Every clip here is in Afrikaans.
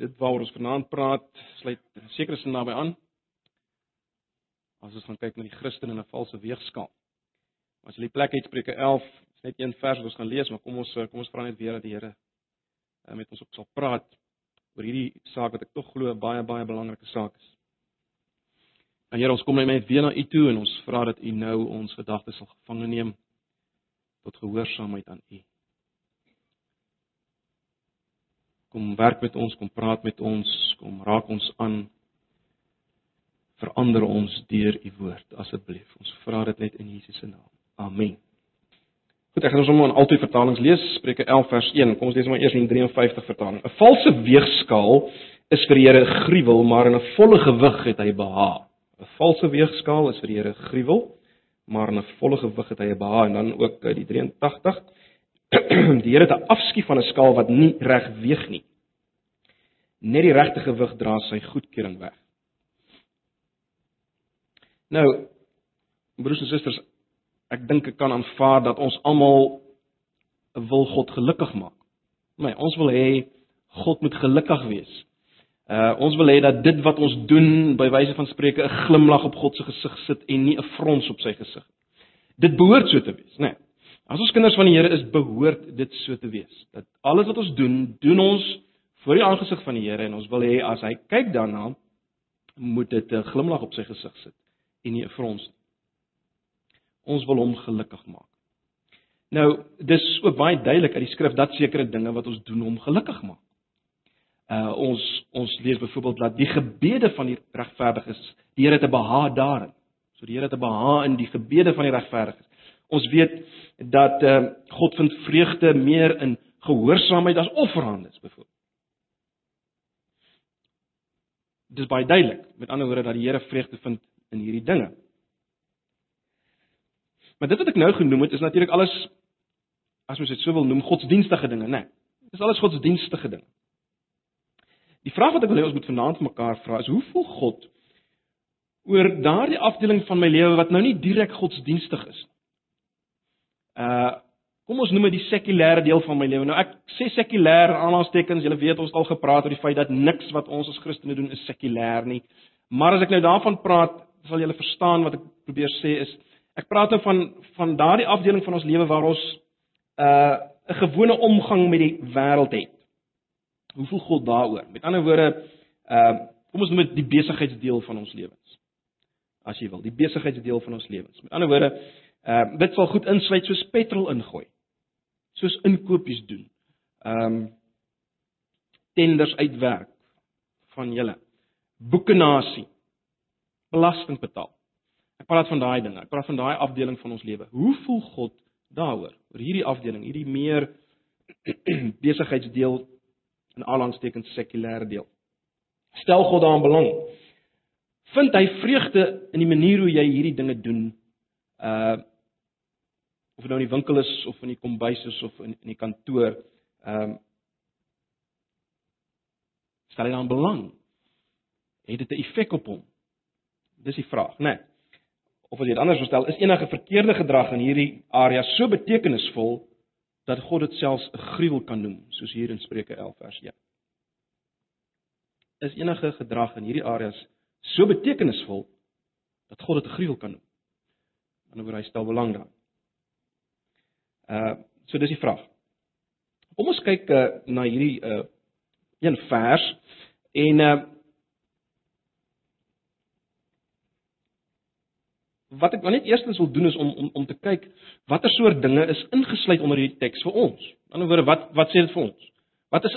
dit waaroor ons vanaand praat, sluit seker sin naby aan. As ons gaan kyk na die Christen in 'n valse weegskaal. As jy die plek het Spreuke 11, is net een vers wat ons gaan lees, maar kom ons kom ons vra net weer dat die Here eh, met ons ook sal praat oor hierdie saak wat ek tog glo baie baie belangrike saak is. En Here, ons kom net weer na U toe en ons vra dat U nou ons gedagtes sal gevange neem tot gehoorsaamheid aan U. Kom werk met ons, kom praat met ons, kom raak ons aan. Verander ons deur u woord asseblief. Ons vra dit net in Jesus se naam. Amen. Goed, ek gaan ons sommer in albei vertalings lees, Spreuke 11 vers 1. Kom ons lees maar eers in 53 vertaling. 'n Valse weegskaal is vir die Here gruwel, maar in 'n volle gewig het hy behaag. 'n Valse weegskaal is vir die Here gruwel, maar in 'n volle gewig het hy behaag en dan ook die 83 die Here het 'n afskie van 'n skaal wat nie reg weeg nie. Net die regte gewig dra sy goedkeuring weg. Nou, broers en susters, ek dink ek kan aanvaar dat ons almal wil God gelukkig maak. Nee, ons wil hê God moet gelukkig wees. Uh ons wil hê dat dit wat ons doen by wyse van spreuke 'n glimlag op God se gesig sit en nie 'n frons op sy gesig. Dit behoort so te wees, né? Nee. As ons kinders van die Here is, behoort dit so te wees. Dat alles wat ons doen, doen ons voor die aangesig van die Here en ons wil hê as hy kyk daarna, moet dit 'n glimlag op sy gesig sit en nie 'n frons nie. Ons wil hom gelukkig maak. Nou, dis ook baie duidelik uit die skrif dat sekere dinge wat ons doen hom gelukkig maak. Uh ons ons lees byvoorbeeld dat die gebede van die regverdiges, die Here te behaag daarin. So die Here te behaag in die gebede van die regverdiges. Ons weet dat uh, God vind vreugde meer in gehoorsaamheid as offerhandes byvoorbeeld. Dis baie duidelik. Met ander woorde dat die Here vreugde vind in hierdie dinge. Maar dit wat ek nou genoem het is natuurlik alles as mens dit sou wil noem godsdienstige dinge, né? Nee, dis alles godsdienstige dinge. Die vraag wat ek wil hê ons moet vanaand mekaar vra is hoe voel God oor daardie afdeling van my lewe wat nou nie direk godsdienstig is nie? Uh kom ons noem dit die sekulêre deel van my lewe. Nou ek sê sekulêr aanhalingstekens, julle weet ons al gepraat oor die feit dat niks wat ons as Christene doen is sekulêr nie. Maar as ek nou daarvan praat, sal julle verstaan wat ek probeer sê is ek praat nou van van daardie afdeling van ons lewe waar ons uh 'n gewone omgang met die wêreld het. Hoe voel God daaroor? Met ander woorde, uh kom ons noem dit die besigheidsdeel van ons lewens. As jy wil, die besigheidsdeel van ons lewens. Met ander woorde, Ehm uh, dit sal goed insluit soos petrol ingooi. Soos inkopies doen. Ehm um, tenders uitwerk van julle. Boekenasie. Belasting betaal. Ek praat van daai dinge. Ek praat van daai afdeling van ons lewe. Hoe voel God daaroor? Oor hierdie afdeling, hierdie meer besigheidsdeel in aanhalingstekens sekulêre deel. Stel God daarin belang. Vind hy vreugde in die manier hoe jy hierdie dinge doen? Uh of nou in die winkel is of in die kombuis is of in in die kantoor, ehm um, stel hy dan belang? Het dit 'n effek op hom? Dis die vraag, né? Nee. Of as jy dit anders stel, is enige verkeerde gedrag in hierdie area so betekenisvol dat God dit selfs 'n gruwel kan noem, soos hier in Spreuke 11 vers 1. Is enige gedrag in hierdie areas so betekenisvol dat God dit 'n gruwel kan noem? Aan die ander wyse hy stel belang daarin. Uh so dis die vraag. Kom ons kyk uh, na hierdie uh een vers en uh wat ek net eerstens wil doen is om om om te kyk watter soort dinge is ingesluit onder hierdie teks vir ons. Aan die ander woorde wat wat sê dit vir ons? Wat is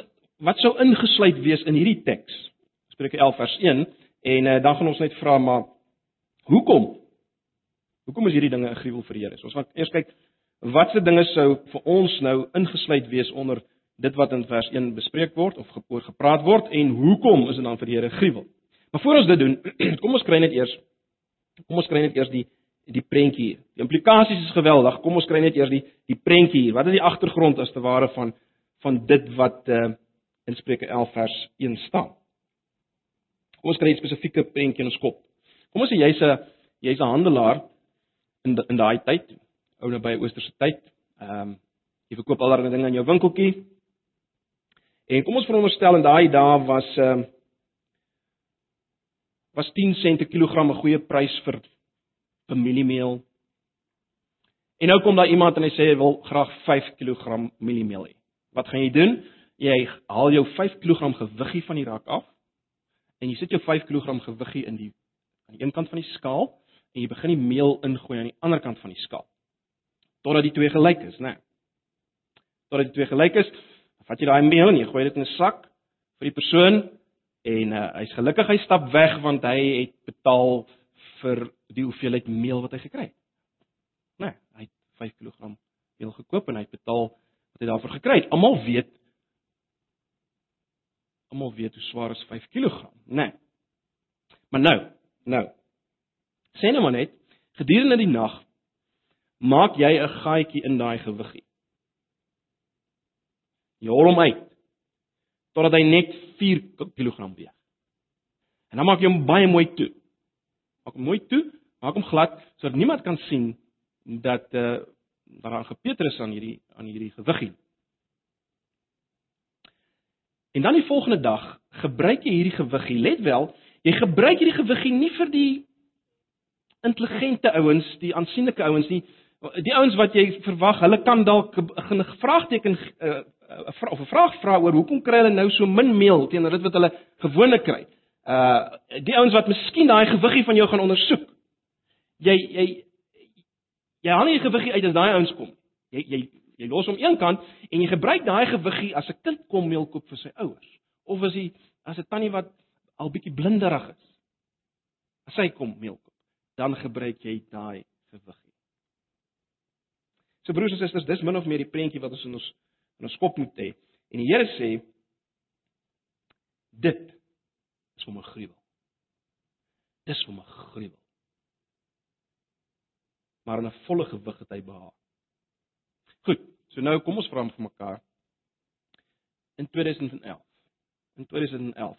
wat sou ingesluit wees in hierdie teks? Spreuke 11 vers 1 en uh, dan gaan ons net vra maar hoekom? Hoekom is hierdie dinge 'n gruwel vir die Here? So ons gaan eers kyk Watse dinge sou vir ons nou ingesluit wees onder dit wat in vers 1 bespreek word of oor gepraat word en hoekom is dit dan vir die Here gruwel? Maar voor ons dit doen, kom ons kry net eers kom ons kry net eers die die prentjie hier. Die implikasies is geweldig. Kom ons kry net eers die die prentjie hier. Wat is die agtergrond as te ware van van dit wat uh, in Spreuke 11 vers 1 staan? Kom ons kry 'n spesifieke prentjie in ons kop. Kom ons sê jy's 'n jy's 'n handelaar in in daai tyd ou naby Oosterse tyd. Ehm um, jy verkoop allerlei dinge in jou winkeltjie. En kom ons veronderstel in daai dae was ehm uh, was 10 sent 'n kilogram 'n goeie prys vir familiemeel. En nou kom daar iemand en hy sê hy wil graag 5 kg mieliemeel hê. Wat gaan jy doen? Jy haal jou 5 kg gewiggie van die rak af en jy sit jou 5 kg gewiggie in die aan die een kant van die skaal en jy begin die meel ingooi aan die ander kant van die skaal. Totdat die twee gelyk is, né? Nee. Totdat die twee gelyk is, vat jy daai meel en jy gooi dit in 'n sak vir die persoon en uh, hy's gelukkig hy stap weg want hy het betaal vir die hoeveelheid meel wat hy gekry het. Nee, hy het 5 kg meel gekoop en hy het betaal wat hy daarvoor gekry het. Almal weet almal weet hoe swaar is 5 kg, né? Nee. Maar nou, nou. Sê nou maar net, gedurende die nag maak jy 'n gaatjie in daai gewiggie. Jy hol hom uit totdat hy net 4 kg weeg. En dan maak jy hom baie mooi toe. Maak hom mooi toe, maak hom glad sodat niemand kan sien dat eh uh, daar gepeter is aan hierdie aan hierdie gewiggie. En dan die volgende dag gebruik jy hierdie gewiggie. Let wel, jy gebruik hierdie gewiggie nie vir die intelligente ouens, die aansienlike ouens nie. Die ouens wat jy verwag, hulle kan dalk 'n vraagteken uh, of 'n vraag vra oor hoekom kry hulle nou so min meel teenoor dit wat hulle gewoonlik kry. Uh die ouens wat miskien daai gewiggie van jou gaan ondersoek. Jy jy jy haal nie die gewiggie uit as daai ouens kom. Jy jy jy los hom een kant en jy gebruik daai gewiggie as 'n kind kom meel koop vir sy ouers. Of as hy as 'n tannie wat al bietjie blinderig is. As hy kom meel koop, dan gebruik jy daai gewiggie. So broers en susters, dis min of meer die prentjie wat ons in ons in ons kop moet hê. En die Here sê dit is vir my gruwel. Dis vir my gruwel. Maar 'n volle gewig het hy behaag. Goed, so nou kom ons vra hom vir mekaar. In 2011. In 2011.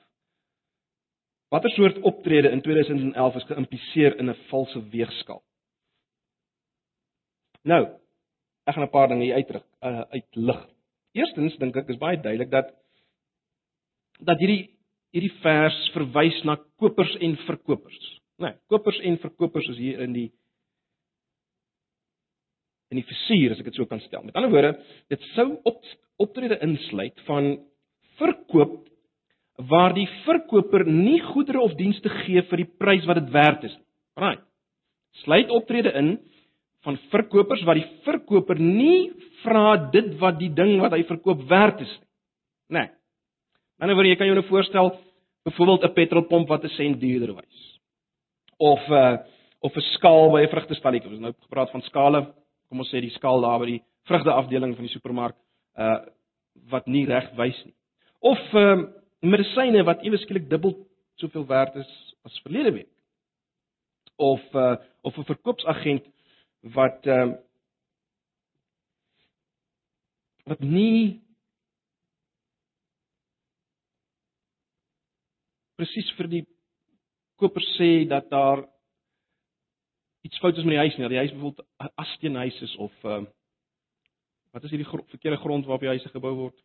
Watter soort optrede in 2011 is geïmpliseer in 'n valse weegskaal? Nou, ek gaan 'n paar dinge hier uitdruk, uh, uitlig. Eerstens dink ek is baie duidelik dat dat hierdie hierdie vers verwys na kopers en verkopers. Nee, kopers en verkopers is hier in die in die versuur as ek dit so kan stel. Met ander woorde, dit sou op optrede insluit van verkoop waar die verkoper nie goedere of dienste gee vir die prys wat dit werd is nie. Right. Sluit optrede in van verkopers wat die verkoper nie vra dit wat die ding wat hy verkoop werd is nie. Nee. Maar nou word jy kan jou nou voorstel byvoorbeeld 'n petrolpomp wat 'n sent duurder wys. Of 'n uh, of 'n skaal by 'n vrugtestalletjie. Ons nou gepraat van skale. Kom ons sê die skaal daar by die vrugteafdeling van die supermark uh wat nie reg wys nie. Of ehm uh, medisyne wat ewe skielik dubbel soveel werd is as verlede week. Of uh of 'n verkoopsagent wat ehm uh, wat nie presies vir die koper sê dat daar iets fout is met die huis nie, dat die huis byvoorbeeld asteenhuis is of ehm uh, wat is hierdie gro verkeerde grond waarop die huise gebou word?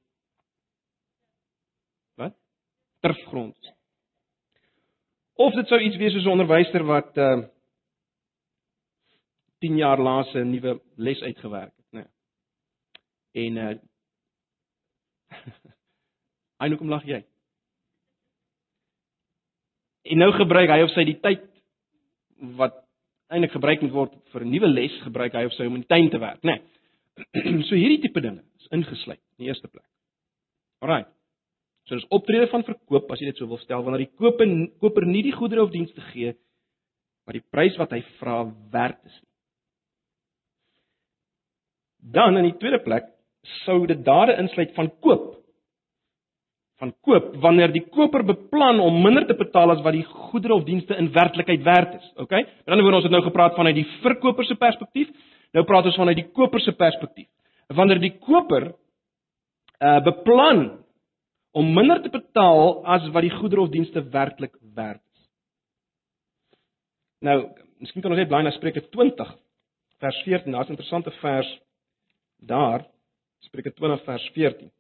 Wat? Turfgrond. Of dit sou iets wees soos 'n onderwyser wat ehm uh, 10 jaar laas 'n nuwe les uitgewerk het, né? Nee. En uh Hy nou kom lag jy. En nou gebruik hy of sy die tyd wat eintlik gebruik moet word vir 'n nuwe les, gebruik hy of sy om in tuin te werk, né? Nee. so hierdie tipe dinge is ingesluit in die eerste plek. Alraai. So dis optrede van verkoop as jy dit sou wil stel wanneer die koper koper nie die goedere of dienste gee wat die prys wat hy vra werd is nie. Dan in die tweede plek sou dit dade insluit van koop van koop wanneer die koper beplan om minder te betaal as wat die goedere of dienste in werklikheid werd is. OK? Met ander woorde, ons het nou gepraat vanuit die verkoper se perspektief. Nou praat ons vanuit die koper se perspektief. Wanneer die koper uh beplan om minder te betaal as wat die goedere of dienste werklik werd is. Nou, miskien kan ons net blaai na Spreuke 20 vers 14. Daar's 'n interessante vers Daar Spreuke 20 vers 14.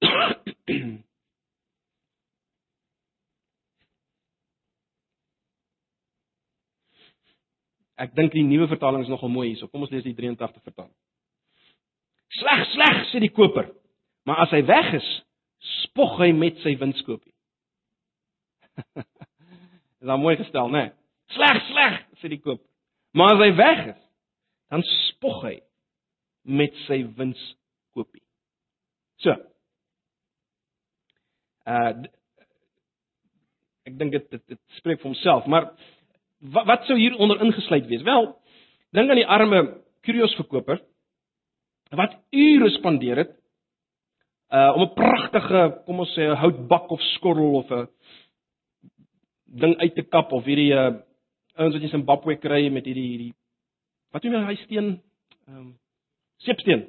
Ek dink die nuwe vertaling is nogal mooi hierso. Kom ons lees die 83 vertaling. Sleg, sleg sê die koper, maar as hy weg is, spog hy met sy winskoopie. Dis dan mooi gestel, né? Nee? Sleg, sleg sê die koper. Maar as hy weg is, dan spog hy met sy winskoopie. So. Uh ek dink dit dit, dit spreek vir homself, maar wat, wat sou hier onder ingesluit wees? Wel, dink aan die arme kurios verkoper wat ure spandeer het uh om 'n pragtige, kom ons sê 'n houtbak of skottel of 'n ding uit te kap of hierdie uh ouens wat in Zimbabwe kry met hierdie hierdie wat noem hy steen ehm um, seepsteen.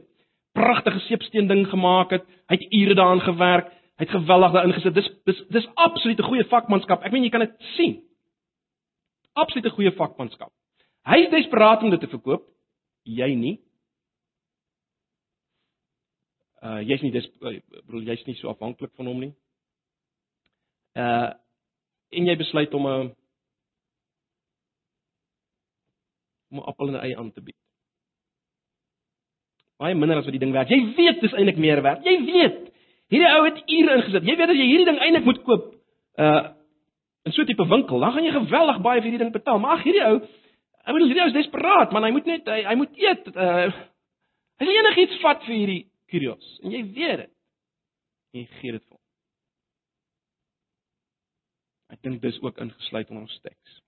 Pragtige seepsteen ding gemaak het. Hy het ure daaraan gewerk. Hy het geweldig daarin gesit. Dis dis dis absolute goeie vakmanskap. Ek meen jy kan dit sien. Absolute goeie vakmanskap. Hy is desperaat om dit te verkoop. Jy nie. Uh jy's nie dis uh, bedoel jy's nie so afhanklik van hom nie. Uh en jy besluit om 'n om 'n appel en 'n ei aan te bied. Baie minder as wat die ding werd. Jy weet dis eintlik meer werd. Jy weet. Hierdie ou het ure ingesit. Jy weet as jy hierdie ding eintlik moet koop, uh in so 'n tipe winkel, dan gaan jy geweldig baie vir hierdie ding betaal. Maar ag, hierdie ou, ek bedoel hierdie ou is desperaat, man. Hy moet net hy, hy moet eet. Uh hy wil enigiets vat vir hierdie kurios. En jy weet dit. Jy gee dit vir hom. Ek dink dis ook ingesluit in ons teks.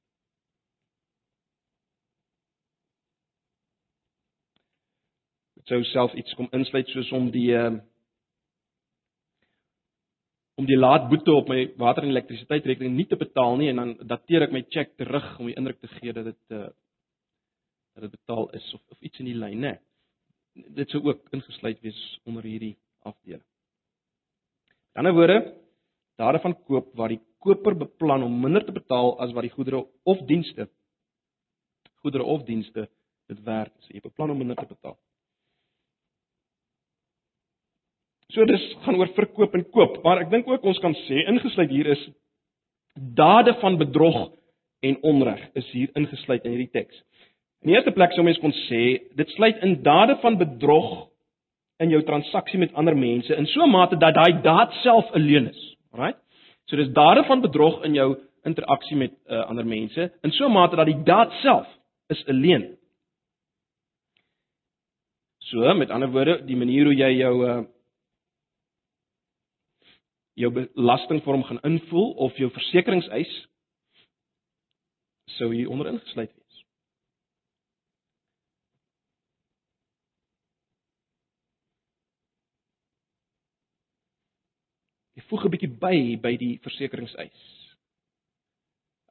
Sou self iets kom insluit soos om die uh, om die laat boete op my water en elektrisiteitsrekening nie te betaal nie en dan dateer ek my cheque terug om die indruk te gee dat dit uh, dat dit betaal is of of iets in die lyn, né? Dit sou ook ingesluit wees onder hierdie afdeling. In 'n ander woorde, daarvan koop waar die koper beplan om minder te betaal as wat die goedere of dienste goedere of dienste dit werd is. Jy beplan om minder te betaal. So dis gaan oor verkoop en koop, maar ek dink ook ons kan sê ingesluit hier is dade van bedrog en onreg is hier ingesluit in hierdie teks. In die eerste plek sou mens kon sê dit sluit in dade van bedrog in jou transaksie met ander mense in so 'n mate dat daai daad self 'n leuen is. Alraai? So dis dade van bedrog in jou interaksie met uh, ander mense in so 'n mate dat die daad self is 'n leuen. So, met ander woorde, die manier hoe jy jou uh, jou belastingvorm gaan invul of jou versekeringseis sou hier onder ingesluit wees. Ek voeg 'n bietjie by by die versekeringseis.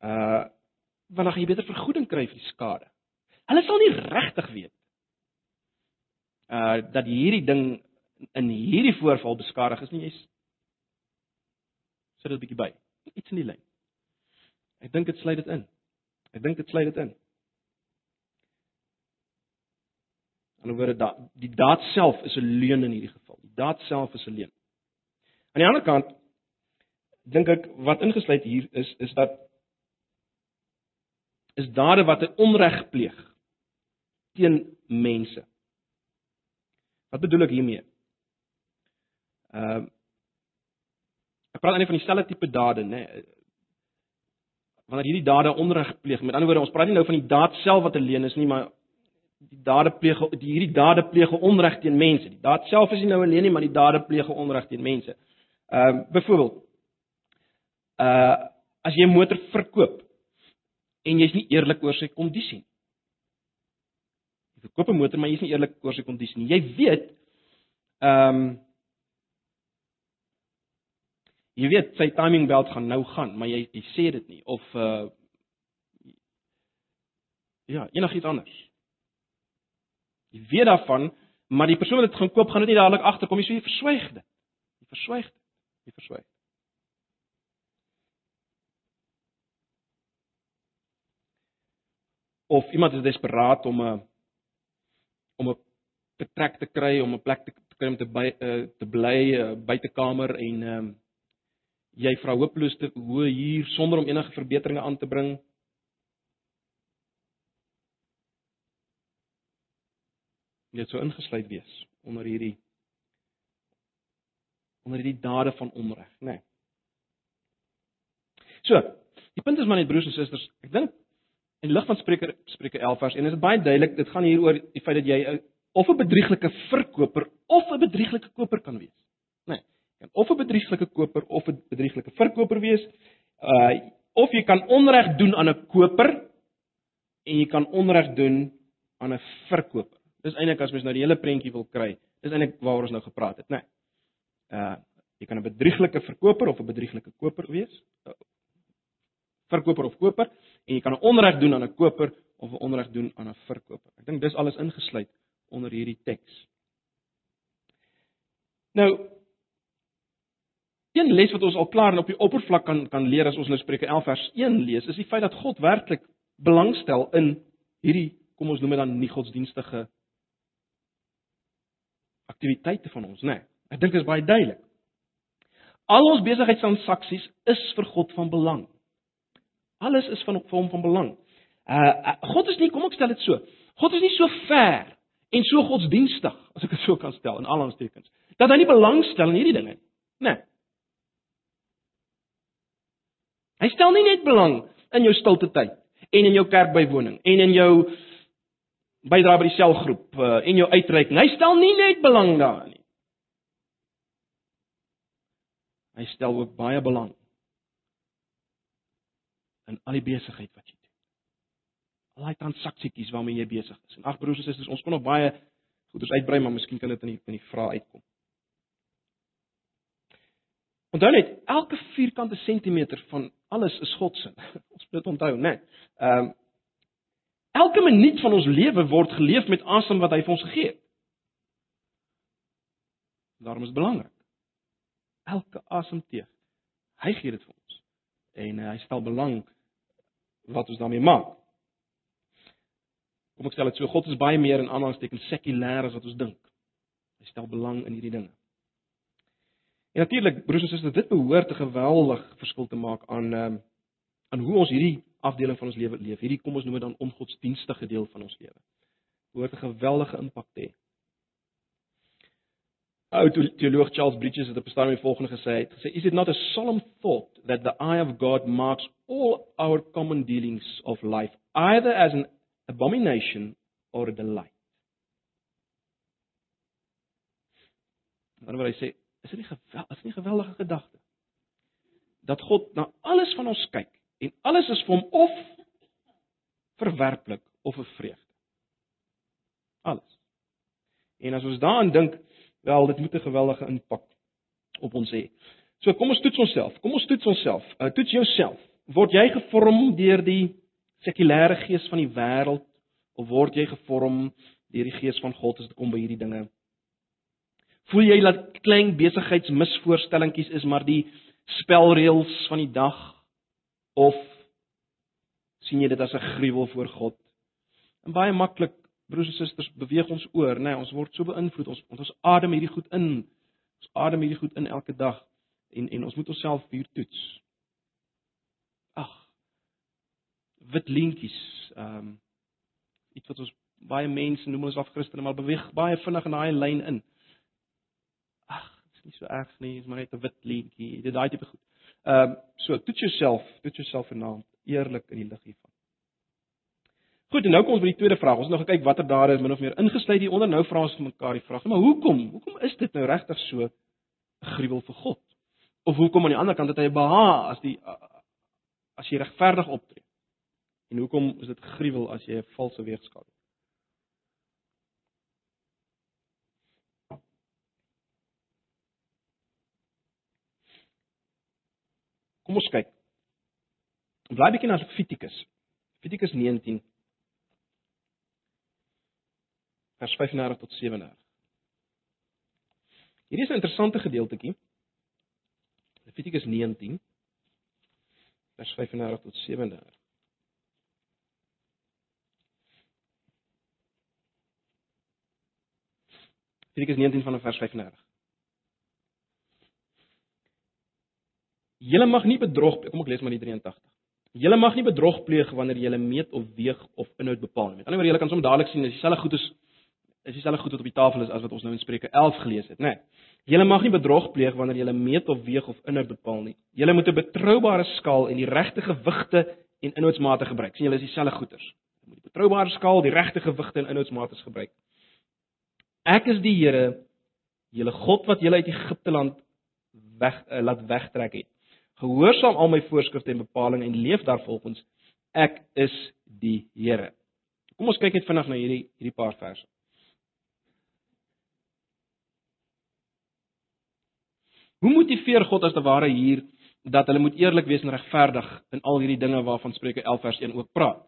Uh want dan gaan jy beter vergoeding kry vir die skade. Hulle sal nie regtig weet uh dat hierdie ding in hierdie voorval beskadig is nie. Jy's sit dit 'n bietjie by. Iets in die lyn. Ek dink dit sluit dit in. Ek dink dit sluit dit in. Aan die woorde da die daad self is 'n leuen in hierdie geval. Die daad self is 'n leuen. Aan die ander kant dink ek wat ingesluit hier is is dat is dade wat 'n onreg pleeg teen mense. Wat bedoel ek hiermee? Ehm uh, Ek praat eintlik van dieselfde tipe dade, né? Nee. Wanneer hierdie dade onreg pleeg, met ander woorde, ons praat nie nou van die daad self wat alleen is nie, maar die dade pleeg die hierdie dade pleeg onreg teen mense. Die daad self is nie nou alleen nie, maar die dade pleeg onreg teen mense. Ehm uh, byvoorbeeld uh as jy 'n motor verkoop en jy's nie eerlik oor sy kondisie nie. Jy verkoop 'n motor, maar jy's nie eerlik oor sy kondisie nie. Jy weet ehm um, jy weet sy timing belt gaan nou gaan, maar jy jy sê dit nie of uh ja, enigiets anders. Jy weet daarvan, maar die persoon wat dit gaan koop gaan dit nie dadelik agterkom nie, so jy verswyg dit. Jy verswyg dit. Jy verswyg. Of iemand is desperaat om 'n om 'n betrek te kry, om 'n plek te kry om te by uh, te bly uh, buitekamer en um, jy vra hopeloos te hoe hier sonder om enige verbeteringe aan te bring. Dit sou ingesluit wees onder hierdie onder hierdie dade van onreg, né? Nee. So, die punt is maar net broers en susters, ek dink in lig van Spreuke Spreuke 11 vers 1 is dit baie duidelik, dit gaan hier oor die feit dat jy of 'n bedrieglike verkoper of 'n bedrieglike koper kan wees. Kan of 'n bedrieglike koper of 'n bedrieglike verkoper wees. Uh of jy kan onreg doen aan 'n koper en jy kan onreg doen aan 'n verkoper. Dis eintlik as mens nou die hele prentjie wil kry, dis eintlik waaroor ons nou gepraat het, né? Nee. Uh jy kan 'n bedrieglike verkoper of 'n bedrieglike koper wees. Uh, verkoper of koper en jy kan onreg doen aan 'n koper of 'n onreg doen aan 'n verkoper. Ek dink dis alles ingesluit onder hierdie teks. Nou Een les wat ons al klaar en op die oppervlak kan kan leer as ons nou Spreuke 11 vers 1 lees, is die feit dat God werklik belangstel in hierdie, kom ons noem dit dan nie godsdienstige aktiwiteite van ons, né? Nee. Ek dink dit is baie duidelik. Al ons besigheidstransaksies is vir God van belang. Alles is van hom van belang. Uh God is nie, kom ek stel dit so. God is nie so ver en so godsdienstig, as ek dit so kan stel in al ons tekens, dat hy nie belangstel in hierdie dinge nie. Nee. Hy stel nie net belang in jou stilte tyd en in jou kerkbywoning en in jou bydra by die selgroep uh, en jou uitreiking. Hy stel nie net belang daarin nie. Hy stel ook baie belang in al die besigheid wat jy doen. Al die transaksietjies waarmee jy besig is. En ag broers en susters, ons kon nog baie goeders uitbrei, maar miskien kan dit in die in die vrae uitkom. Onthou net, elke vierkante sentimeter van alles is God se. Ons moet dit onthou, né? Ehm um, elke minuut van ons lewe word geleef met asem wat hy vir ons gegee het. Daarom is dit belangrik elke asemteug. Hy gee dit vir ons. En uh, hy stel belang wat ons daarmee maak. Kom ek stel dit so, God is baie meer in aanhalingstekens sekulêr as wat ons dink. Hy stel belang in hierdie dinge. En natuurlik, broers en susters, dit behoort 'n geweldig verskil te maak aan um, aan hoe ons hierdie afdeling van ons lewe leef. Hierdie kom ons noem dit dan ongodsdienstige deel van ons lewe. Behoort 'n geweldige impak te hê ou teoloog Charles Bridges het op 'n stadium die volgende gesê het gesê is it not a solemn thought that the eye of God marks all our common dealings of life either as an abomination or a delight Dan wil hy sê is dit nie geweldig is nie geweldige gedagte dat God na alles van ons kyk en alles is vir hom of verwerplik of 'n vreugde alles en as ons daaraan dink Wel, dit moet 'n geweldige impak op ons hê. So kom ons toets onsself. Kom ons toets onsself. Uh, toets jouself. Word jy gevorm deur die sekulêre gees van die wêreld of word jy gevorm deur die gees van God as dit kom by hierdie dinge? Voel jy dat klein besigheidsmisvoorstellingkies is maar die spelreëls van die dag of sien jy dit as 'n gruwel voor God? En baie maklik broers en susters, beweeg ons oor, nê, nee, ons word so beïnvloed. Ons ons adem hierdie goed in. Ons adem hierdie goed in elke dag en en ons moet onsself hier toets. Ag. Wit lintjies, ehm um, iets wat ons baie mense noem ons af Christene, maar beweeg baie vinnig in daai lyn in. Nie so erg nie, is maar net 'n wit lintjie. Dit daai tipe goed. Ehm um, so toets jouself, toets jouself vanaand eerlik in die lig hiervan. Goed, en nou kom ons by die tweede vraag. Ons nou gekyk watter dade is min of meer ingesluit hier onder. Nou vra ons vir mekaar die vraag: "Maar hoekom? Hoekom is dit nou regtig so 'n gruwel vir God? Of hoekom aan die ander kant het hy beha as die as jy regverdig optree? En hoekom is dit gruwel as jy 'n valse weegskaal het?" Kom ons kyk. Bly bietjie na Levitikus. Levitikus 19 vers 35 tot 37. Hierdie is 'n interessante gedeeltetjie. Levitikus 19 vers 35 tot 37. Levitikus 19 van vers 35. Julle mag nie bedrog, kom ek lees maar die 83. Julle mag nie bedrog pleeg wanneer julle meet of weeg of inhoud bepaal nie. Met ander woorde, julle kan soms dadelik sien as dieselfde goed is is dieselfde goed wat op die tafel is as wat ons nou in Spreuke 11 gelees het, né? Nee. Julle mag nie bedrog pleeg wanneer julle meet of weeg of inhoud bepaal nie. Julle moet 'n betroubare skaal en die regte gewigte en inhoudsmate gebruik. sien julle is dieselfde goeters. Jy moet die betroubare skaal, die regte gewigte en inhoudsmate gebruik. Ek is die Here, julle God wat julle uit Egipte land weg uh, laat wegtrek het. Gehoorsaam al my voorskrifte en bepalinge en leef daarvolgens. Ek is die Here. Kom ons kyk net vinnig na hierdie hierdie paar verse. Hoe motiveer God as te ware hier dat hulle moet eerlik wees en regverdig in al hierdie dinge waarvan Spreuke 11 vers 1 ook praat?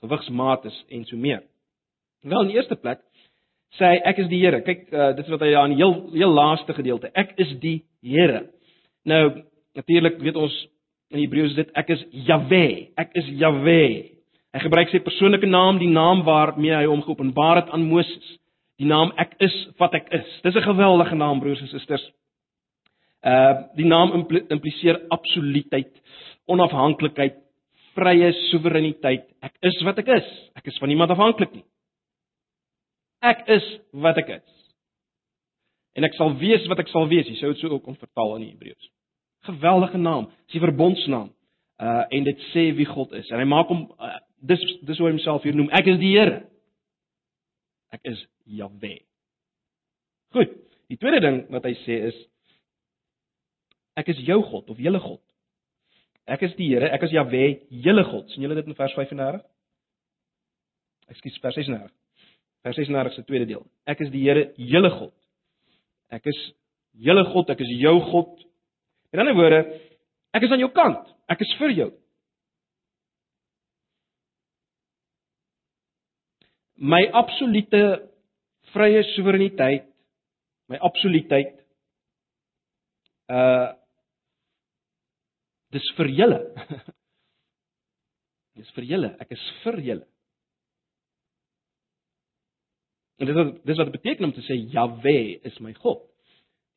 Gewigsmates en so meer. Wel in die eerste plek sê hy ek is die Here. Kyk, uh, dit is wat hy aan die heel heel laaste gedeelte. Ek is die Here. Nou natuurlik weet ons in Hebreëus dit ek is Jahwe. Ek is Jahwe. Hy gebruik sy persoonlike naam, die naam waarmee hy hom geopenbaar het aan Moses. Die naam ek is wat ek is. Dis 'n geweldige naam broers en susters. Uh die naam impliseer absoluutheid, onafhanklikheid, vrye soewereiniteit. Ek is wat ek is. Ek is van niemand afhanklik nie. Ek is wat ek is. En ek sal wees wat ek sal wees. Jy sou dit so ook kon vertaal in Hebreëus. Geweldige naam, dis die verbondsnaam. Uh en dit sê wie God is. En hy maak hom uh, dis dis hoe hy homself hier noem. Ek is die Here. Ek is Jahwe. Goed. Die tweede ding wat hy sê is ek is jou God of julle God. Ek is die Here, ek is Jahwe, julle God. sien julle dit in vers 35? Ekskuus, vers 36. Vers 36 se tweede deel. Ek is die Here, julle God. Ek is julle God, ek is jou God. In ander woorde, ek is aan jou kant. Ek is vir jou. My absolute vrye soewereiniteit, my absolutiteit uh dis vir julle. dis vir julle. Ek is vir julle. En dit wat dis wat dit beteken om te sê Jahwe is my God.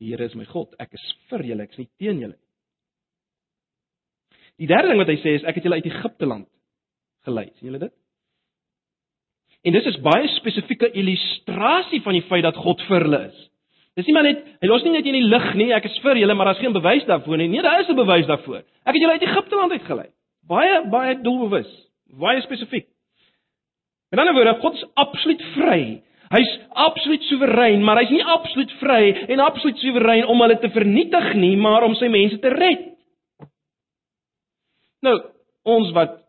Die Here is my God. Ek is vir julle, ek is nie teen julle nie. Die derde ding wat hy sê is ek het julle uit Egipte land gelei. sien julle dit? En dis is baie spesifieke illustrasie van die feit dat God vir hulle is. Dis nie maar net hy los nie net in die lig nie, ek is vir julle, maar daar's geen bewys daarvoor nie. Nee, daar is 'n bewys daarvoor. Ek het julle uit Egipte land uitgelei. Baie baie doelbewus, baie spesifiek. 'n ander woord, God is absoluut vry Hy's absoluut soewerein, maar hy's nie absoluut vry en absoluut soewerein om hulle te vernietig nie, maar om sy mense te red. Nou, ons wat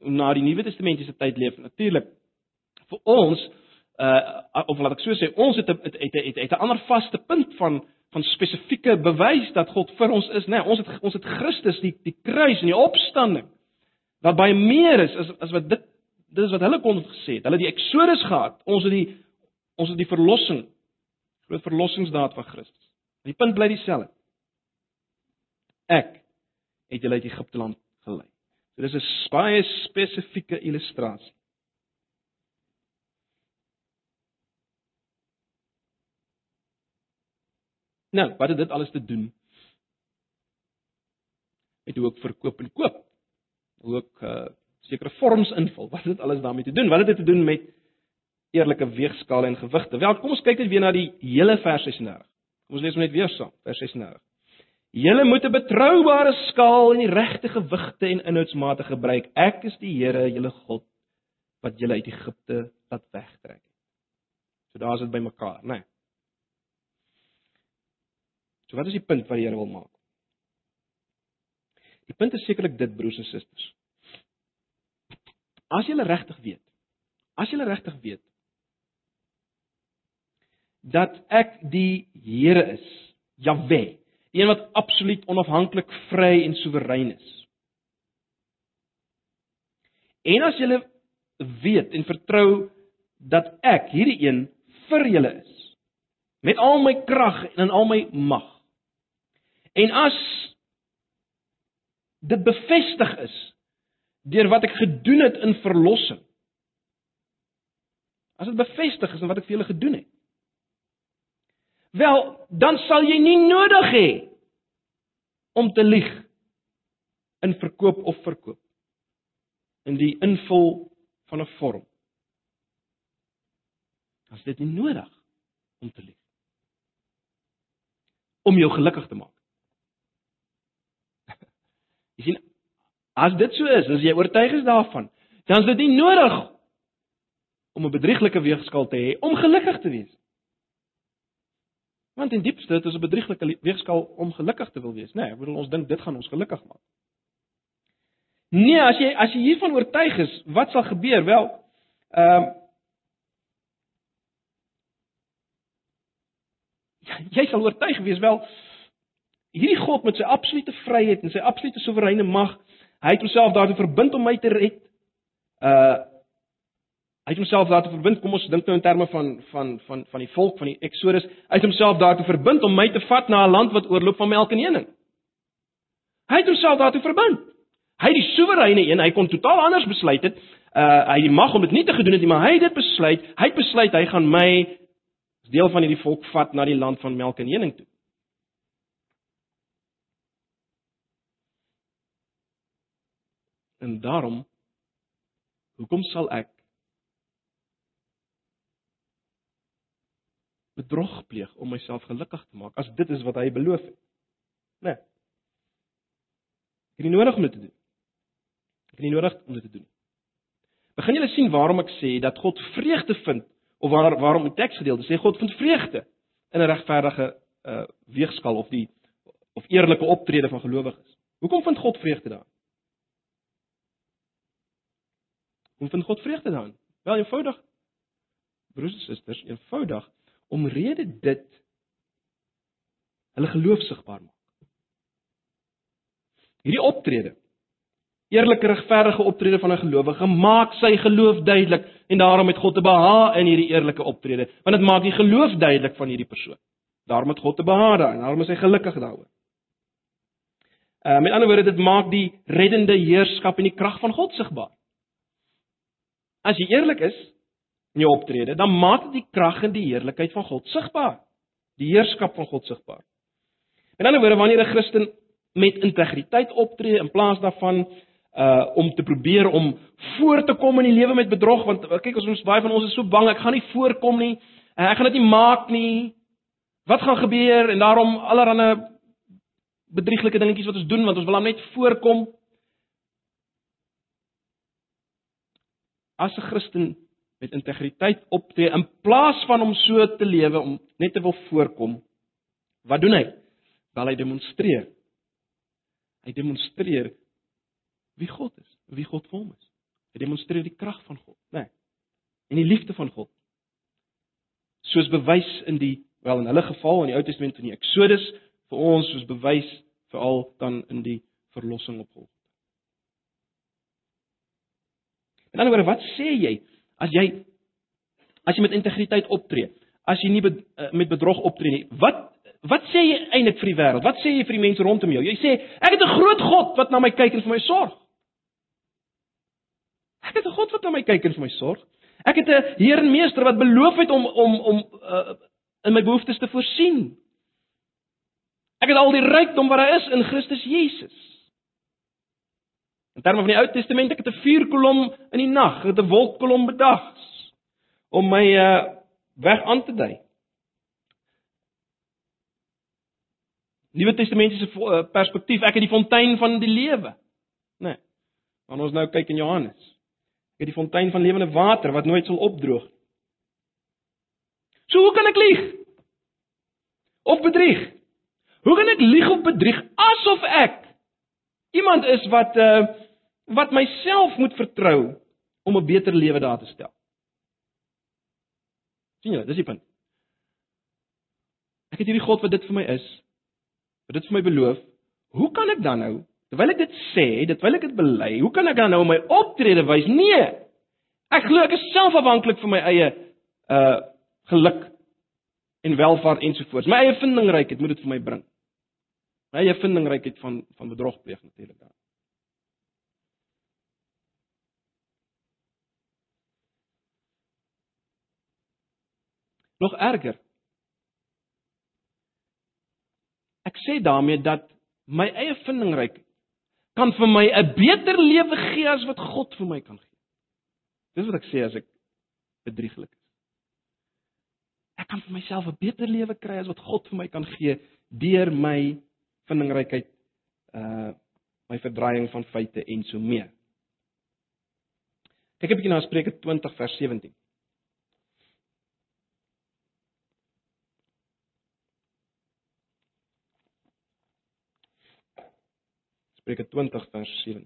na die Nuwe Testamentiese tyd leef, natuurlik vir ons uh of laat ek so sê, ons het 'n het het het 'n ander vaste punt van van spesifieke bewys dat God vir ons is, né? Nee, ons het ons het Christus, die die kruis en die opstanding wat baie meer is as as wat dit dit is wat hulle kon gesê het. Hulle het die Exodus gehad. Ons het die ons het die verlossing. Groot verlossingsdaad van Christus. Die punt bly dieselfde. Ek het julle uit Egipte land gelei. So dis 'n baie spesifieke illustrasie. Nou, wat het dit alles te doen? Het ook verkoop en koop. Ook uh sekere vorms invul. Wat het dit alles daarmee te doen? Wat het dit te doen met eerlike weegskale en gewigte? Wel, kom ons kyk net weer na die hele vers 36. Kom ons lees net weer saam, vers 36. Julle moet 'n betroubare skaal en die regte gewigte en inhoudsmate gebruik. Ek is die Here, julle God, wat julle uit Egipte laat wegtrek het. So daar's dit bymekaar, né? Nee. So wat is die punt wat die Here wil maak? Die punt is sekerlik dit broers en susters. As jy regtig weet. As jy regtig weet dat ek die Here is, Jahwe, die een wat absoluut onafhanklik, vry en soewerein is. En as jy weet en vertrou dat ek hierdie een vir julle is met al my krag en in al my mag. En as dit bevestig is deur wat ek gedoen het in verlossing. As dit bevestig is in wat ek vir julle gedoen het. Wel, dan sal jy nie nodig hê om te lieg in verkoop of verkoop in die invul van 'n vorm. is dit nie nodig om te lieg. Om jou gelukkig te maak. Jy sien, as dit so is, as jy oortuig is daarvan, dan is dit nie nodig om 'n bedrieglike weegskaal te hê om gelukkig te wees. Want in diepste dit is 'n bedrieglike weegskaal om gelukkig te wil wees, né? Nee, ek bedoel ons dink dit gaan ons gelukkig maak. Nee, as jy as jy hiervan oortuig is, wat sal gebeur? Wel, ehm um, jy sal oortuig wees wel hierdie God met sy absolute vryheid en sy absolute soewereine mag, hy het homself daartoe verbind om my te red. Uh Hy het homself daartoe verbind. Kom ons dink nou in terme van van van van die volk van die Exodus. Hy het homself daartoe verbind om my te vat na 'n land wat oorloop van melk en honing. Hy het homself daartoe verbind. Hy die soewereine een, hy kon totaal anders besluit het. Uh hy die mag om dit nie te gedoen het nie, maar hy het dit besluit. Hy het besluit hy gaan my as deel van hierdie volk vat na die land van melk en honing toe. En daarom hoekom sal ek bedrog pleeg om myself gelukkig te maak as dit is wat hy beloof het. Né? Nee. Ek het nie nodig om dit te doen. Ek het nie nodig om dit te doen. Begin julle sien waarom ek sê dat God vreugde vind of waar, waarom die teksgedeelte sê God vind vreugde in 'n regverdige uh weegskaal of die of eerlike optrede van gelowiges. Hoekom vind God vreugde daarin? Hoekom vind God vreugde daarin? Wel eenvoudig. Broers en susters, eenvoudig omrede dit hulle geloof sigbaar maak. Hierdie optrede, eerlike regverdige optrede van 'n gelowige, maak sy geloof duidelik en daarom het God te beha in hierdie eerlike optrede, want dit maak die geloof duidelik van hierdie persoon. Daarom het God te beha daar en daarom is hy gelukkig daaroor. Uh met ander woorde, dit maak die reddende heerskap en die krag van God sigbaar. As jy eerlik is, in jou optrede, dan maak dit die krag en die heerlikheid van God sigbaar. Die heerskap van God sigbaar. In ander woorde, wanneer 'n Christen met integriteit optree in plaas daarvan uh om te probeer om voor te kom in die lewe met bedrog want kyk ons ons baie van ons is so bang ek gaan nie voorkom nie uh, ek gaan dit nie maak nie wat gaan gebeur en daarom allerlei bedrieglike dingetjies wat ons doen want ons wil net voorkom as 'n Christen met integriteit optree in plaas van om so te lewe om net te wil voorkom. Wat doen hy? Wel hy demonstreer. Hy demonstreer wie God is, wie God vir hom is. Hy demonstreer die krag van God, né? Nee, en die liefde van God. Soos bewys in die wel in hulle geval in die Ou Testament in die Eksodus vir ons soos bewys veral dan in die verlossing op Golgotha. En dan oor wat sê jy? As jy as jy met integriteit optree, as jy nie be, uh, met bedrog optree nie, wat wat sê jy eintlik vir die wêreld? Wat sê jy vir die mense rondom jou? Jy sê ek het 'n groot God wat na my kyk en vir my sorg. Ek het 'n God wat na my kyk en vir my sorg. Ek het 'n Heer en Meester wat beloof het om om om uh, in my behoeftes te voorsien. Ek het al die rykdom wat daar is in Christus Jesus. In terme van die Ou Testament, ek het 'n vuurkolom in die nag, ek het 'n wolkkolom bedags om my uh weg aan te dui. Nuwe Testamentiese uh, perspektief, ek het die fontein van die lewe. Né? Nee, want ons nou kyk in Johannes. Ek het die fontein van lewende water wat nooit sal opdroog. So hoe kan ek lieg? Of bedrieg? Hoe kan ek lieg of bedrieg asof ek iemand is wat uh wat myself moet vertrou om 'n beter lewe daar te stel. sien jy, dis die punt. Ek het hierdie God wat dit vir my is, wat dit vir my beloof. Hoe kan ek dan nou, terwyl ek dit sê, terwyl ek dit bely, hoe kan ek dan nou my optrede wys? Nee. Ek glo ek is self afhanklik van my eie uh geluk en welvaart ensovoorts. My eie vindingrykheid moet dit vir my bring. My eie vindingrykheid van van bedrog pleeg natuurlik dan. Nog erger. Ek sê daarmee dat my eie vindingryk kan vir my 'n beter lewe gee as wat God vir my kan gee. Dis wat ek sê as ek bedrieglik is. ek kan vir myself 'n beter lewe kry as wat God vir my kan gee deur my vindingrykheid uh my verdraaiing van feite en so meer. Kyk 'n bietjie na Spreuke 20 vers 17. Spreuke 20 vers 17.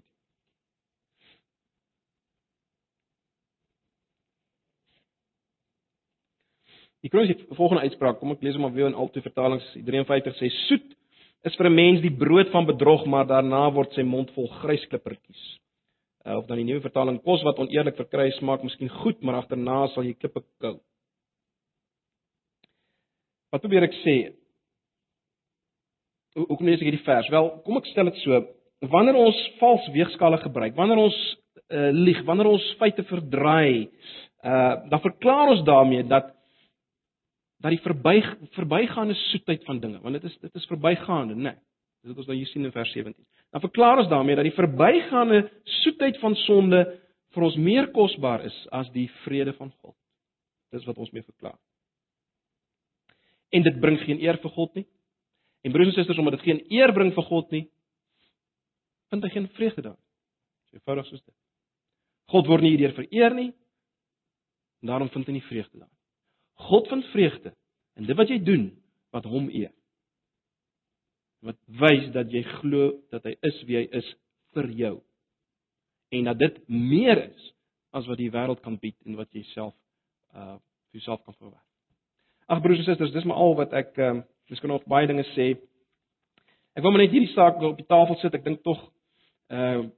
Die kroon sê volgende uitspraak, kom ek lees hom maar weer in al twee vertalings. 53 sê soet is vir 'n mens die brood van bedrog, maar daarna word sy mond vol grysklippertjies. Uh, of dan die nuwe vertaling kos wat oneerlik verkry smaak miskien goed, maar agterna sal jy klippe kou. Wat probeer ek sê? Hoe hoe kom lees ek hierdie vers? Wel, kom ek stel dit so. Wanneer ons vals weegskale gebruik, wanneer ons uh, lieg, wanneer ons feite verdraai, uh dan verklaar ons daarmee dat dat die verby verbygaande soetheid van dinge, want dit is dit is verbygaande, né? Nee. Dis wat ons nou hier sien in vers 17. Dan verklaar ons daarmee dat die verbygaande soetheid van sonde vir ons meer kosbaar is as die vrede van God. Dis wat ons mee verklaar. En dit bring geen eer vir God nie. En broers en susters, omdat dit geen eer bring vir God nie, vind hy geen vreugde daar. So eenvoudig soos dit. God word nie hierdeur vereer nie. En daarom vind hy nie vreugde daar. God vind vreugde in dit wat jy doen wat hom eer. Wat wys dat jy glo dat hy is wie hy is vir jou. En dat dit meer is as wat die wêreld kan bied en wat jy self uh vir jouself kan verwag. Ag broers en susters, dis maar al wat ek ehm uh, miskien nog baie dinge sê. Ek wil maar net hierdie saak op die tafel sit. Ek dink tog uh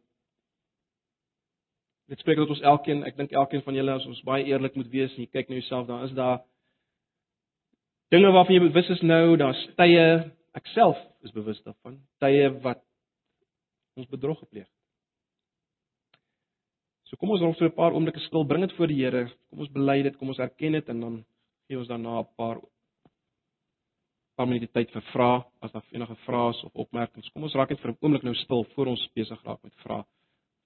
dit spreek dat ons elkeen, ek dink elkeen van julle as ons baie eerlik moet wees en jy kyk na jouself, dan is daar dinge waarvan jy bewus is nou, daar's tye, ek self is bewus daarvan, tye wat ons bedrog gepleeg het. So kom ons raak so 'n paar oomblikke stil, bring dit voor die Here, kom ons bely dit, kom ons erken dit en dan gee ons daarna 'n paar paar minute tyd vir vrae, as daar enige vrae is of opmerkings. Kom ons raak net vir 'n oomblik nou stil voor ons besig raak met vrae.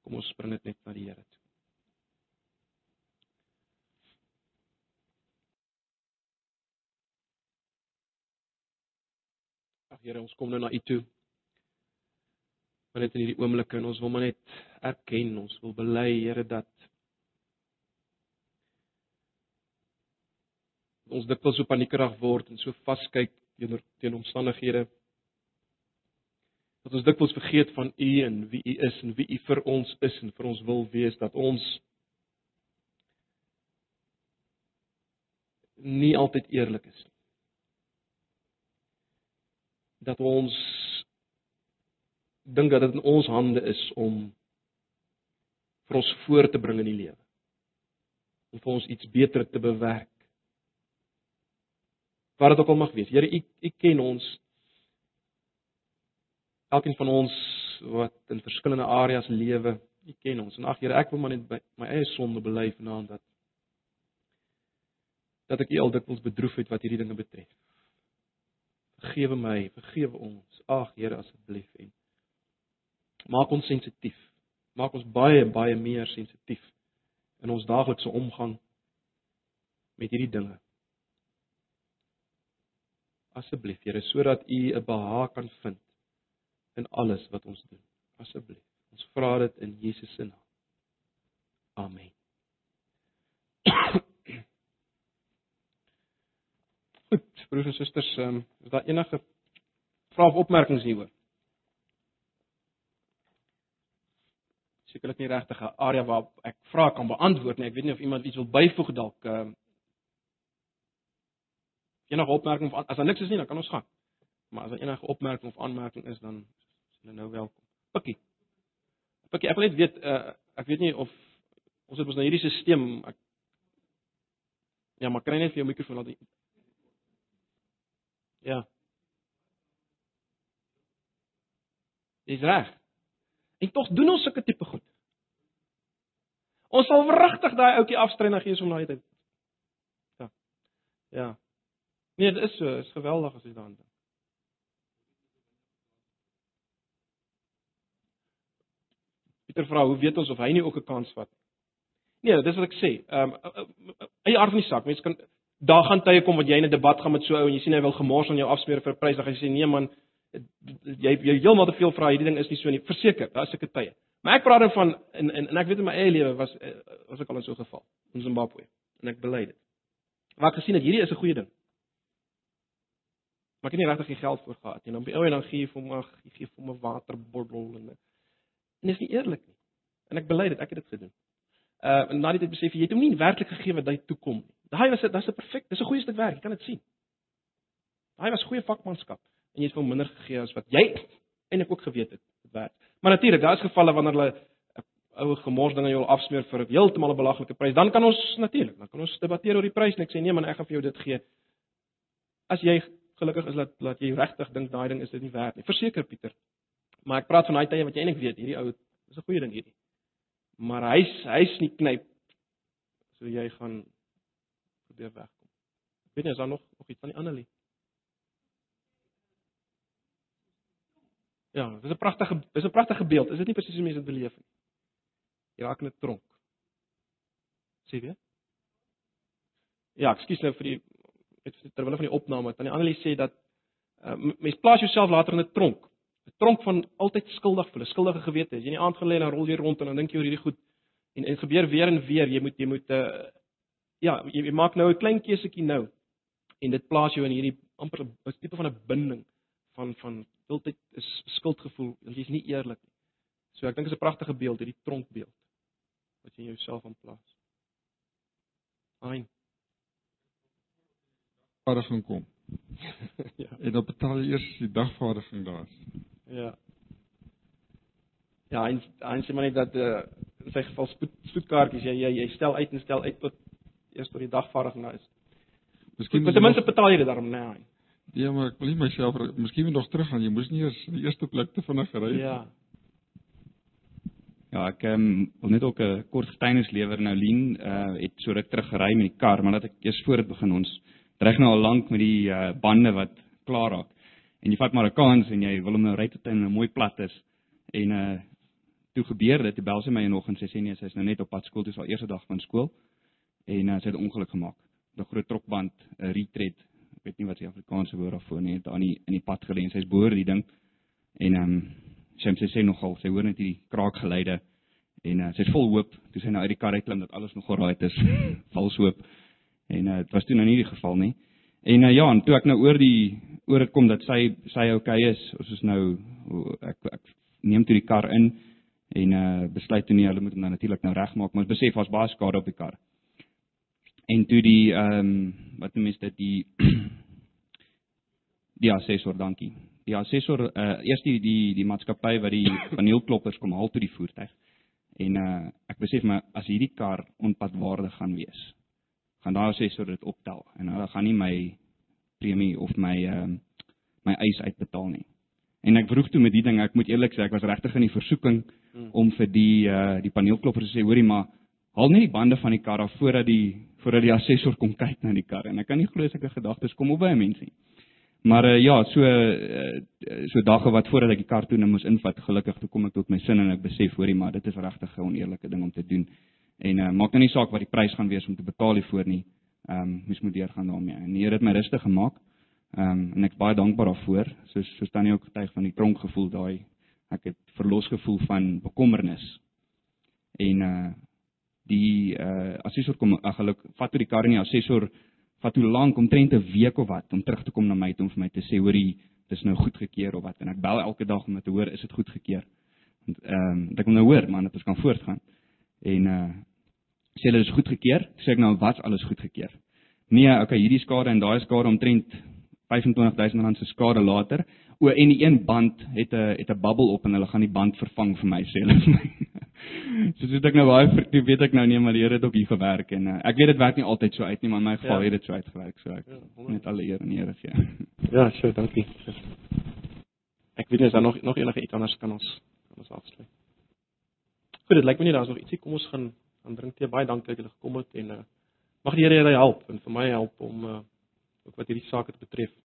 Kom ons bring dit net na die Here toe. Ag Here, ons kom nou na U toe. Maar net in hierdie oomblik en ons wil maar net erken, ons wil bely, Here, dat ons dikwels so paniekerig word en so vaskyk teenoor teen omstandighede dat ons dikwels vergeet van U en wie U is en wie U vir ons is en vir ons wil wees dat ons nie altyd eerlik is nie dat ons dink dat dit in ons hande is om vir ons voor te bring in die lewe. Om vir ons iets beter te bewerk. Wat dit ook al mag wees. Here, u u ken ons. Elkeen van ons wat in verskillende areas lewe, u ken ons. En ag Here, ek wil maar net by my eie sonde bely vanaand dat dat ek u al dikwels bedroef het wat hierdie dinge betref. Vergewe my, vergewe ons. Ag Here asseblief en maak ons sensitief. Maak ons baie baie meer sensitief in ons daaglikse omgang met hierdie dinge. Asseblief Here sodat U 'n behaag kan vind in alles wat ons doen. Asseblief. Ons vra dit in Jesus se naam. Amen. Goed, broers en susters, um, is daar enige vrae of opmerkings hieroor? Sekerlik nie regtig 'n area waar ek vrae kan beantwoord nie. Ek weet nie of iemand iets wil byvoeg dalk. Um, enige opmerking of as daar niks is nie, dan kan ons gaan. Maar as daar enige opmerking of aanmerking is, dan is hulle nou welkom. Pikkie. Pikkie, ek wil net weet uh, ek weet nie of ons het ons nou hierdie stelsel ek Ja, maar kry net vir jou mikrofoon laat Ja. Dis reg. En tog doen ons sulke tipe goed. Ons sal wrigtig daai ouetjie afstrei na gees om daai tyd. Ja. Ja. Nee, dit is so, is geweldig as jy daaraan dink. Pieter vra, hoe weet ons of hy nie ook 'n kans vat nie? Nee, dis wat ek sê. Ehm um, eie aard van die saak, mense kan daar gaan tye kom wat jy in 'n debat gaan met so ou en jy sien hy wil gemors aan jou afsmeer vir 'n prys, dan gaan jy sê nee man, jy jy heeltemal te veel vra, hierdie ding is nie so nie. Verseker, daar's seker tye. Maar ek praat dan van en, en en ek weet in my eie lewe was eh, was ek al in so 'n geval in Zimbabwe en ek bely dit. Waar ek gesien het hierdie is 'n goeie ding. Maar ek het nie regtig die geld vir gehad nie. Dan by ou en dan gee jy vir hom ag, jy gee vir hom 'n waterbottel en en is nie eerlik nie. En ek bely dit, ek het dit gedoen. Uh en na dit het besef jy het hom nie werklik gegee wat hy toe kom nie. Daai was dit, dis 'n perfek, dis 'n goeie stuk werk, jy kan dit sien. Daai was goeie vakmanskap en jy het hom minder gegee as wat jy eintlik ook geweet het dit werk. Maar natuurlik, daar is gevalle wanneer hulle ou gemors ding aan jou afsmeer vir heeltemal 'n belaglike prys, dan kan ons natuurlik, dan kan ons debatteer oor die prys en ek sê nee man, ek gaan vir jou dit gee. As jy gelukkig is dat laat jy regtig dink daai ding is dit nie werd nie. Verseker Pieter. Maar ek praat van daai tye wat jy eintlik weet, hierdie ou, dis 'n goeie ding hierdie. Maar hy's hy's nie knyp so jy gaan probeer wegkom. Ek weet nie is daar nog nog iets van die ander lied. Ja, dis 'n pragtige dis 'n pragtige beeld. Is dit nie presies hoe mense dit beleef nie? Jy raak in 'n tronk. Sien jy? Ja, ekskuus nou vir die terwyl van die opname. Tannie Annelie sê dat uh, mens plaas jouself later in 'n tronk. 'n Tronk van altyd skuldig voel, 'n skuldige gewete. As jy nie aand gelê en rol jy rond en dan dink jy oor hierdie goed en dit gebeur weer en weer. Jy moet jy moet uh, ja, jy, jy maak nou 'n klein keusetjie nou en dit plaas jou in hierdie amper 'n tipe van 'n binding van van altyd is skuldgevoel, jy's nie eerlik nie. So ek dink dit is 'n pragtige beeld, hierdie tronkbeeld wat jy in jouself aanplaas. Amen. Vaardiging kom. ja. En dan betaal jy eers die dagvaardiging daar. Ja. Ja, en en sê maar net dat uh, in sy geval spoed spoedkaartjies jy, jy jy stel uit en stel uit tot eers tot die dagvaardiging nou is. Miskien Maar ten minste betaal jy dit daarom nee. Ja, maar ek wil nie myself miskien moet nog terug gaan. Jy moes nie eers die eerste plek te vinnig gery het. Ja. Ja, ek um, wil net ook 'n kort getuienis lewer nou Lien uh het so ruk terug gery met die kar, maar dat ek eers voor dit begin ons reg nou al lank met die uh bande wat klaar raak. En jy vat maar 'n kans en jy wil hom nou ry tot hy nou mooi plat is. En uh toe gebeur dit, toe bel sy my nog en sy sê nee, sy's nou net op pad skool, dis haar eerste dag van skool. En uh, sy het 'n ongeluk gemaak. 'n Groot trokband, 'n retread, ek weet nie wat die Afrikaanse woord daarvoor nie, het aan die in die pad gelê en sy's boor die ding. En ehm um, sy sê sy nogal, sy hoor net hierdie kraakgeluide en uh, sy's vol hoop toe sy nou uit die kar uit klim dat alles nog alraai is. Vals hoop. En uh, dit was toe nou nie die geval nie. En uh, ja, en toe ek nou oor die oor dit kom dat sy sy okay is, ons is nou ek ek neem toe die kar in en uh besluit toe nie hulle moet hom nou natuurlik nou regmaak, maar ons besef daar's baie skade op die kar. En toe die ehm um, wat noem mens dit die die assessor, dankie. Die assessor uh eers die die die maatskappy wat die paneelkloppers kom haal toe die voertuig. En uh ek besef maar as hierdie kar onpadwaardig gaan wees, gaan daai assessor dit optel en hulle gaan nie my premie of my ehm uh, my eis uitbetaal nie. En ek vroeg toe met die ding, ek moet eerlik sê ek was regtig in die versoeking hmm. om vir die uh die paneelkloppers te sê, hoorie maar haal net die bande van die kar af voordat die voordat die assessor kom kyk na die kar en ek kan nie glo sulke gedagtes kom op by 'n mens nie. Maar uh, ja, so uh, so dagga wat voordat ek die kar toe nou moes invat, gelukkig toe kom ek tot my sin en ek besef hoorie maar dit is regtig 'n oneerlike ding om te doen. En uh, maak nou nie saak wat die prys gaan wees om te betaal hiervoor nie. Ehm um, mens moet deurgaan daarmee. En die Here het my rustig gemaak. Ehm um, en ek's baie dankbaar daarvoor. Soos so staan nie ook getuig van die tronk gevoel daai ek het verlos gevoel van bekommernis. En uh die uh assessor kom ag geluk vat toe die kar in die assessor vat hoe lank omtrent 'n week of wat om terug te kom na my toe om vir my te sê hoorie dis nou goedgekeur of wat en ek bel elke dag om te hoor is dit goedgekeur. Want ehm um, ek wil nou hoor man dat ons kan voortgaan. En uh sê hulle is goedgekeur. Sê ek nou wat's alles goedgekeur? Nee, okay, hierdie skade en daai skade omtrent 25000 rand se skade later. O en die een band het 'n het 'n bubbel op en hulle gaan die band vervang vir my sê hulle vir my. so soos ek nou baie vir weet ek nou nie maar die Here het ook hier gewerk en uh, ek weet dit werk nie altyd so uit nie maar in my geval ja. het dit so uitgewerk so ek ja, net alle eer en eer gee. Ja, so dankie. Ek weet nie is daar nog nog enige iets anders kan ons kan ons afsluit. Goed, dit lyk my nie daar's nog ietsie kom ons gaan gaan drink tee. Baie dankie dat julle gekom het en uh, mag die Here julle help en vir my help om uh, ook wat hierdie saak betref